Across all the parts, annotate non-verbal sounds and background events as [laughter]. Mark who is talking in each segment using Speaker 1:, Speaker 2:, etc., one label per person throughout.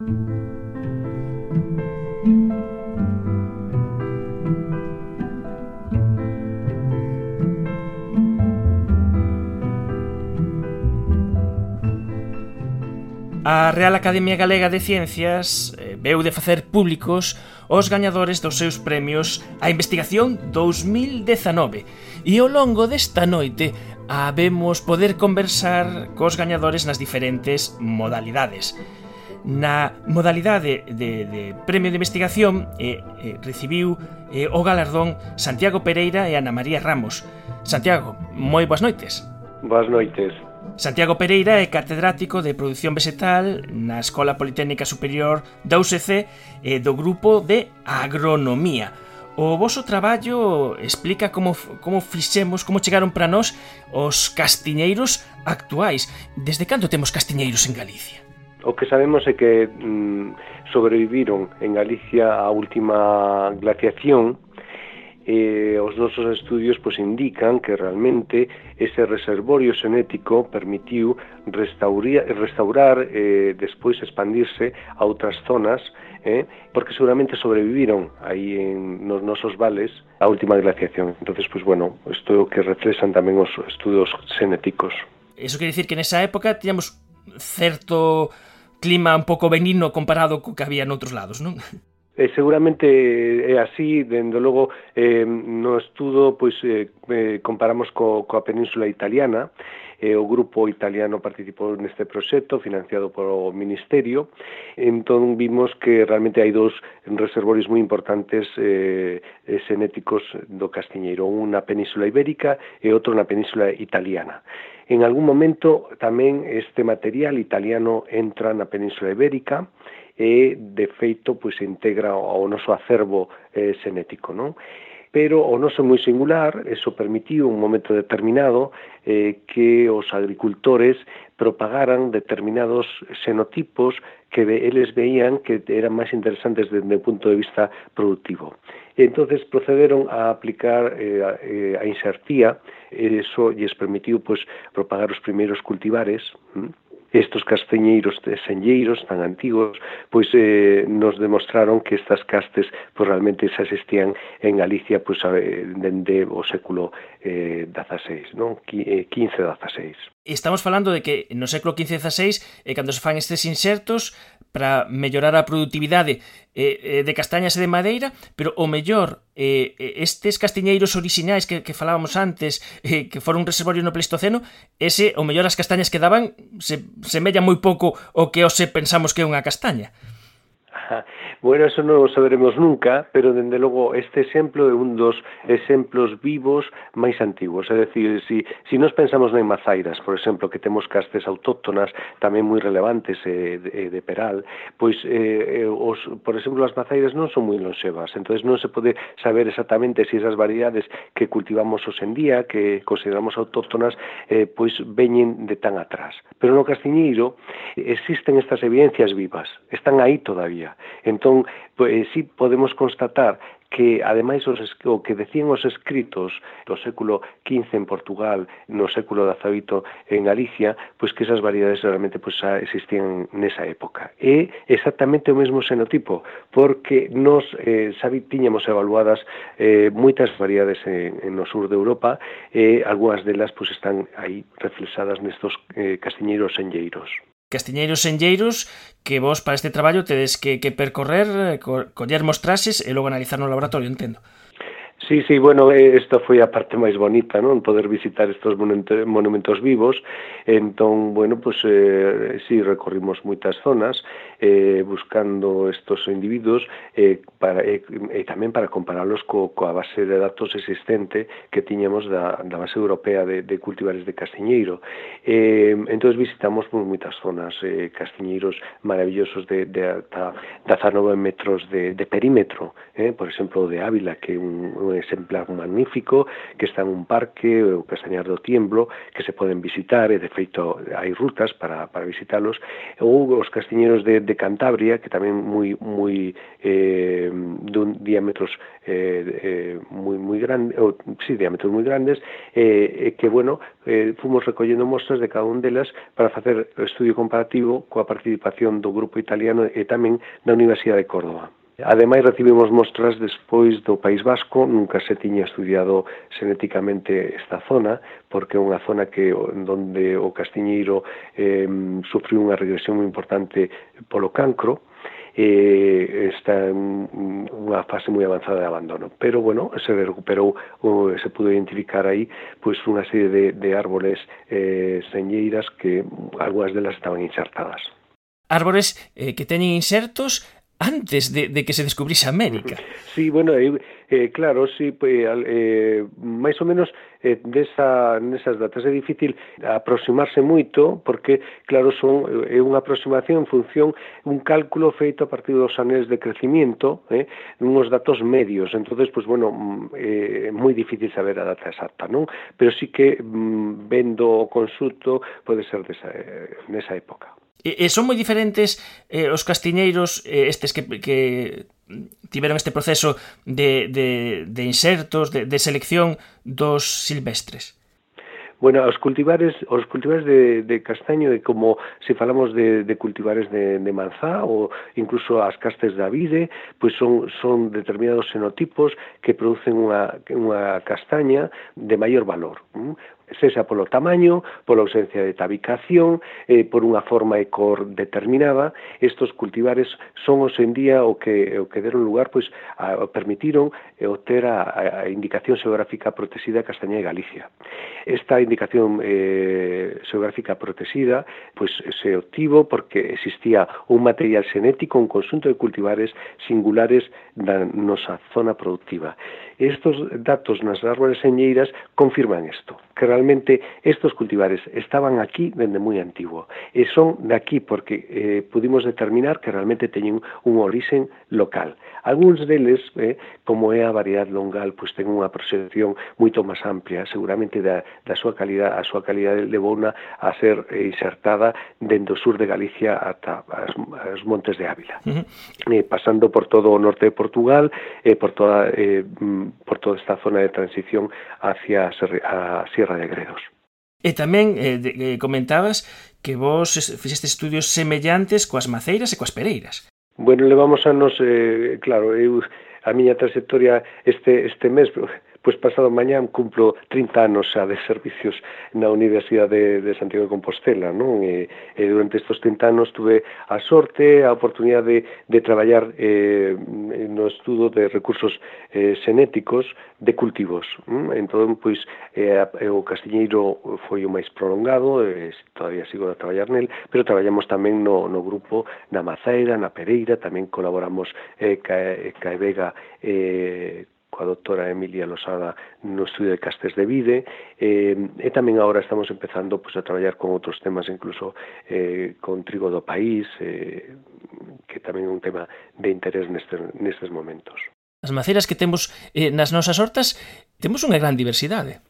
Speaker 1: A Real Academia Galega de Ciencias eh, veu de facer públicos os gañadores dos seus premios a investigación 2019 e ao longo desta noite habemos poder conversar cos gañadores nas diferentes modalidades. Na modalidade de, de Premio de Investigación eh, eh, recibiu eh, o galardón Santiago Pereira e Ana María Ramos. Santiago, moi boas noites.
Speaker 2: Boas noites.
Speaker 1: Santiago Pereira é catedrático de produción vegetal na Escola Politécnica Superior da UCC e do grupo de agronomía. O voso traballo explica como, como fixemos, como chegaron para nós os castiñeiros actuais. Desde cando temos castiñeiros en Galicia?
Speaker 2: O que sabemos é que mm, sobreviviron en Galicia a última glaciación eh, os nosos estudios pois, indican que realmente ese reservorio xenético permitiu restaurar e eh, despois expandirse a outras zonas eh, porque seguramente sobreviviron aí en, nos nosos vales a última glaciación. entonces pois, bueno, isto é o que reflexan tamén os estudos xenéticos.
Speaker 1: Eso quere dicir que nesa época tiñamos certo clima un pouco benigno comparado co que había noutros lados, non?
Speaker 2: E seguramente eh, é así, dende logo eh, no estudo pois eh, eh comparamos co, coa península italiana. E o grupo italiano participou neste proxecto financiado polo Ministerio. Entón vimos que realmente hai dous reservorios moi importantes eh, xenéticos do Castiñeiro un na península ibérica e outro na península italiana. En algún momento tamén este material italiano entra na Península Ibérica e de feito pois integra ao noso acervo eh, senético, non? pero o noso moi singular, eso permitiu un momento determinado eh, que os agricultores propagaran determinados xenotipos que eles veían que eran máis interesantes desde o punto de vista productivo. E entonces procederon a aplicar eh, a, eh, a insertía, eso lles permitiu pues, propagar os primeiros cultivares, hm? estos castiñeiros senlleiros tan antigos, pois eh, nos demostraron que estas castes pois, realmente xa existían en Galicia pois, dende o século eh, XVI, non? 15 XVI
Speaker 1: estamos falando de que no século XV e XVI, eh, cando se fan estes insertos para mellorar a produtividade eh, eh, de castañas e de madeira, pero o mellor eh, eh, estes castiñeiros orixinais que, que falábamos antes, eh, que foron un reservorio no Pleistoceno, ese o mellor as castañas que daban se semella moi pouco o que hoxe pensamos que é unha castaña. [laughs]
Speaker 2: Bueno, eso non o saberemos nunca, pero dende logo este exemplo é un dos exemplos vivos máis antigos. É dicir, si, si nos pensamos en Mazairas, por exemplo, que temos castes autóctonas tamén moi relevantes eh, de, eh, de Peral, pois, eh, os, por exemplo, as Mazairas non son moi lonxevas, entonces non se pode saber exactamente se si esas variedades que cultivamos hoxe en día, que consideramos autóctonas, eh, pois veñen de tan atrás. Pero no Castiñeiro eh, existen estas evidencias vivas, están aí todavía historia. Entón, pois, eh, sí podemos constatar que ademais os, o que decían os escritos do século XV en Portugal, no século XVIII en Galicia, pois que esas variedades realmente pois, existían nesa época. E exactamente o mesmo xenotipo, porque nos eh, sabi, tiñamos evaluadas eh, moitas variedades en, en no sur de Europa, e algunhas delas pois, están aí reflexadas nestos eh, castiñeiros enlleiros
Speaker 1: castiñeiros enlleiros que vos para este traballo tedes que, que percorrer, eh, co, coller mostrases e logo analizar no laboratorio, entendo.
Speaker 2: Sí, sí, bueno, eh, esta foi a parte máis bonita, non? Poder visitar estes monumentos vivos. Entón, bueno, pues, eh, sí, recorrimos moitas zonas eh, buscando estos individuos eh, para, eh, e tamén para compararlos co, coa base de datos existente que tiñamos da, da base europea de, de cultivares de Castiñeiro. Eh, entón, visitamos pues, moitas zonas, eh, castiñeiros maravillosos de, de, de, de 19 metros de, de perímetro, eh? por exemplo, de Ávila, que é un, un un exemplar magnífico que está en un parque, eh, o Castañar do Tiemblo, que se poden visitar, e de feito hai rutas para, para visitalos, ou os castiñeros de, de Cantabria, que tamén moi, moi eh, dun diámetros eh, eh, moi, moi grande, ou, sí, diámetros moi grandes, eh, eh, que, bueno, eh, fomos recollendo mostras de cada un delas para facer estudio comparativo coa participación do grupo italiano e tamén da Universidade de Córdoba. Ademais, recibimos mostras despois do País Vasco, nunca se tiña estudiado xenéticamente esta zona, porque é unha zona que onde o castiñeiro eh, sufriu unha regresión moi importante polo cancro, eh, está en unha fase moi avanzada de abandono. Pero, bueno, se recuperou, se pudo identificar aí, pois, unha serie de, de árboles eh, señeiras que algunhas delas estaban insertadas.
Speaker 1: Árbores eh, que teñen insertos antes de, de que se descubrise América.
Speaker 2: Sí, bueno, Eh, claro, sí, pues, eh, eh máis ou menos eh, desa, nesas datas é difícil aproximarse moito porque, claro, son, é unha aproximación en función un cálculo feito a partir dos anéis de crecimiento, eh, unos datos medios. entonces pues, bueno, mm, eh, é eh, moi difícil saber a data exacta, non? Pero sí que mm, vendo o consulto pode ser desa, eh, nesa época.
Speaker 1: E, e son moi diferentes eh, os castiñeiros eh, estes que, que tiveron este proceso de, de, de insertos, de, de selección dos silvestres?
Speaker 2: Bueno, os cultivares, os cultivares de, de castaño e como se falamos de, de cultivares de, de manzá ou incluso as castes da vide, pois son, son determinados xenotipos que producen unha, unha castaña de maior valor. Mm? sexa polo tamaño, pola ausencia de tabicación, eh, por unha forma e cor determinada, estos cultivares son hoxe en día o que, o que deron lugar, pois, a, permitiron eh, obter a, a indicación xeográfica protegida Castaña e Galicia. Esta indicación eh, xeográfica protegida pois, se obtivo porque existía un material xenético, un conxunto de cultivares singulares da nosa zona productiva. Estos datos nas árboles señeiras confirman isto, que Realmente estos cultivares estaban aquí dende moi antigo e son de aquí porque eh, pudimos determinar que realmente teñen un orixen local. Algúns deles, eh, como é a variedade longal, pois ten unha proxección moito máis amplia, seguramente da, da súa calidad, a súa calidade levouna a ser eh, insertada dentro sur de Galicia ata as, as montes de Ávila. Uh -huh. eh, pasando por todo o norte de Portugal, eh, por, toda, eh, mm, por toda esta zona de transición hacia a, a Sierra de segredos.
Speaker 1: E tamén eh, de, eh, comentabas que vos fixeste estudios semellantes coas maceiras e coas pereiras.
Speaker 2: Bueno, levamos anos, eh, claro, eu, a miña trayectoria este, este mes, pois pasado mañán cumplo 30 anos xa de servicios na Universidade de Santiago de Compostela, non? E, e durante estes 30 anos tuve a sorte, a oportunidade de, de traballar eh, no estudo de recursos eh, xenéticos de cultivos. Mm? Entón, pois, eh, o castiñeiro foi o máis prolongado, eh, todavía sigo a traballar nel, pero traballamos tamén no, no grupo na Maceira, na Pereira, tamén colaboramos eh, ca, Caevega eh, coa doctora Emilia Losada no estudio de Castes de Vide eh, e tamén agora estamos empezando pues, a traballar con outros temas incluso eh, con trigo do país eh, que tamén é un tema de interés nestes, nestes momentos.
Speaker 1: As maceras que temos eh, nas nosas hortas temos unha gran diversidade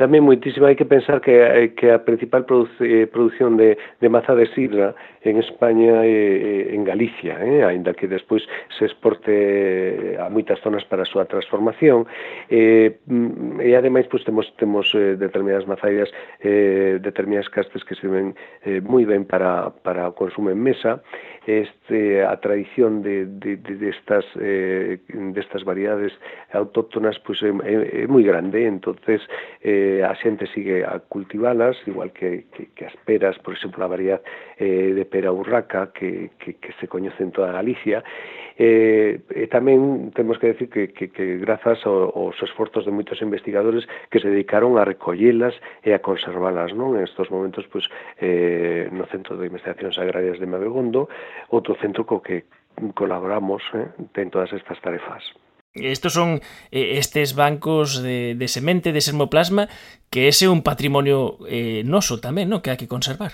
Speaker 2: tamén moitísimo hai que pensar que, eh, que a principal produc eh, produción de, de maza de sidra en España e en Galicia, eh, aínda que despois se exporte a moitas zonas para a súa transformación. Eh, mm, e ademais pois, temos, temos eh, determinadas mazairas eh, determinadas castes que se ven eh, moi ben para, para o consumo en mesa. Este, a tradición de, de, de, de estas, eh, destas variedades autóctonas pois, é, é, é moi grande. Entonces eh, eh, a xente sigue a cultivalas, igual que, que, que as peras, por exemplo, a variedade eh, de pera urraca que, que, que se coñece en toda Galicia. Eh, e tamén temos que decir que, que, que grazas aos esforzos de moitos investigadores que se dedicaron a recollelas e a conservalas, non? En estos momentos, pois, eh, no Centro de Investigacións Agrarias de Mabegondo, outro centro co que colaboramos eh, en todas estas tarefas.
Speaker 1: Estos son eh, estes bancos de, de semente, de sermoplasma, que ese é un patrimonio eh, noso tamén, no? que hai que conservar.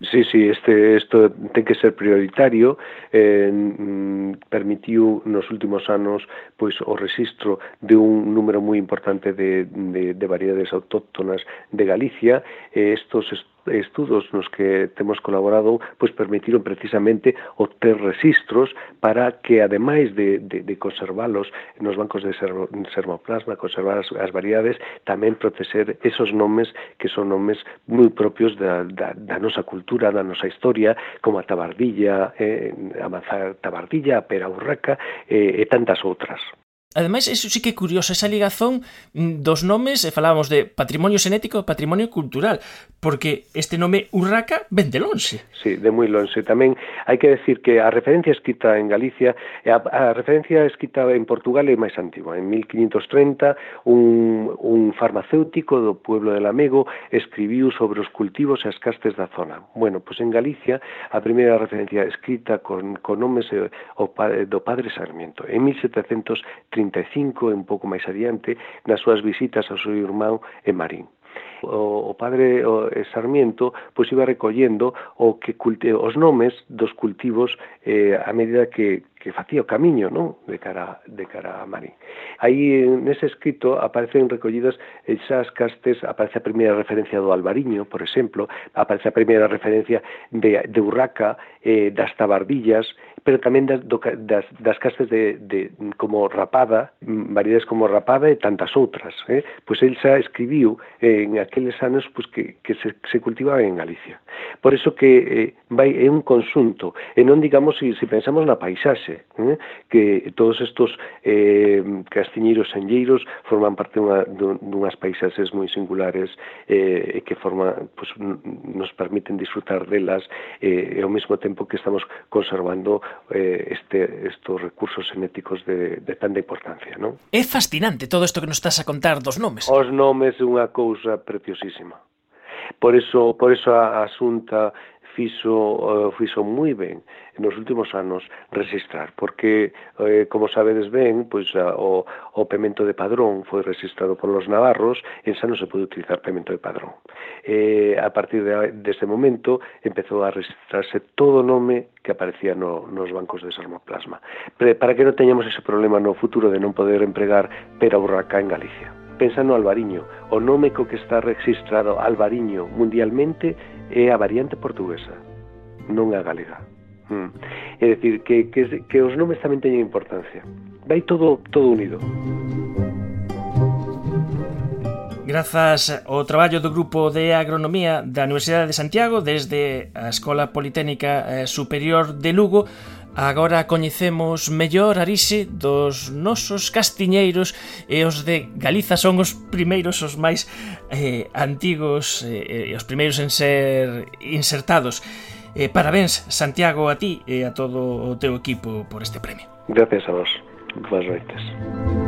Speaker 2: Sí, sí, este, esto ten que ser prioritario. Eh, permitiu nos últimos anos pois o registro de un número moi importante de, de, de variedades autóctonas de Galicia. Eh, estos estudos nos que temos colaborado pois permitiron precisamente obter registros para que ademais de, de, de conservalos nos bancos de sermoplasma, conservar as, as variedades, tamén proteger esos nomes que son nomes moi propios da, da, da nosa cultura, da nosa historia, como a tabardilla, eh, a tabardilla, a pera urraca eh, e tantas outras.
Speaker 1: Ademais, eso sí que é curioso, esa ligazón mm, dos nomes, e falábamos de patrimonio xenético e patrimonio cultural, porque este nome Urraca ven de lonxe.
Speaker 2: Sí, de moi lonxe. Tamén hai que decir que a referencia escrita en Galicia, a, a referencia escrita en Portugal é máis antigua. En 1530, un, un farmacéutico do pueblo de Lamego escribiu sobre os cultivos e as castes da zona. Bueno, pois en Galicia, a primeira referencia escrita con, con nomes o, do padre Sarmiento, en 1730 35 e un pouco máis adiante nas súas visitas ao seu irmão e Marín o, o padre o, eh, Sarmiento pois iba recollendo o que culte, os nomes dos cultivos eh, a medida que, que facía o camiño non de cara, de cara a Marín. Aí nese escrito aparecen recollidas esas castes, aparece a primeira referencia do Albariño, por exemplo, aparece a primeira referencia de, de Urraca, eh, das Tabardillas, pero tamén das, do, das, das castas de, de, como Rapada, variedades como Rapada e tantas outras. Eh? Pois el xa escribiu eh, en aqueles anos pois, que, que se, se cultivaba en Galicia. Por iso que eh, vai, é un consunto, e non digamos se, se pensamos na paisaxe, eh? que todos estos eh, castiñeiros senlleiros forman parte unha, dunhas paisaxes moi singulares eh, que forma, pois, nos permiten disfrutar delas eh, e ao mesmo tempo que estamos conservando eh, este, estos recursos seméticos de, de tanta importancia. Non?
Speaker 1: É fascinante todo isto que nos estás a contar dos nomes.
Speaker 2: Os nomes é unha cousa preciosísima. Por eso, por eso a asunta fixo, uh, fixo moi ben nos últimos anos registrar, porque, eh, como sabedes ben, pois, a, o, o pemento de padrón foi registrado polos navarros, en xa non se pode utilizar pemento de padrón. Eh, a partir de, deste momento empezou a registrarse todo o nome que aparecía no, nos bancos de sarmoplasma, para que non teñamos ese problema no futuro de non poder empregar pera burraca en Galicia pensa no albariño. O nome co que está registrado albariño mundialmente é a variante portuguesa, non a galega. Mm. É dicir, que, que, que os nomes tamén teñen importancia. Vai todo, todo unido.
Speaker 1: Grazas ao traballo do Grupo de Agronomía da Universidade de Santiago desde a Escola Politécnica eh, Superior de Lugo, Agora coñecemos mellor a orixe dos nosos castiñeiros e os de Galiza son os primeiros, os máis eh, antigos, eh, eh, os primeiros en ser insertados. Eh, parabéns, Santiago, a ti e a todo o teu equipo por este premio.
Speaker 2: Gracias a vos. Boas noites.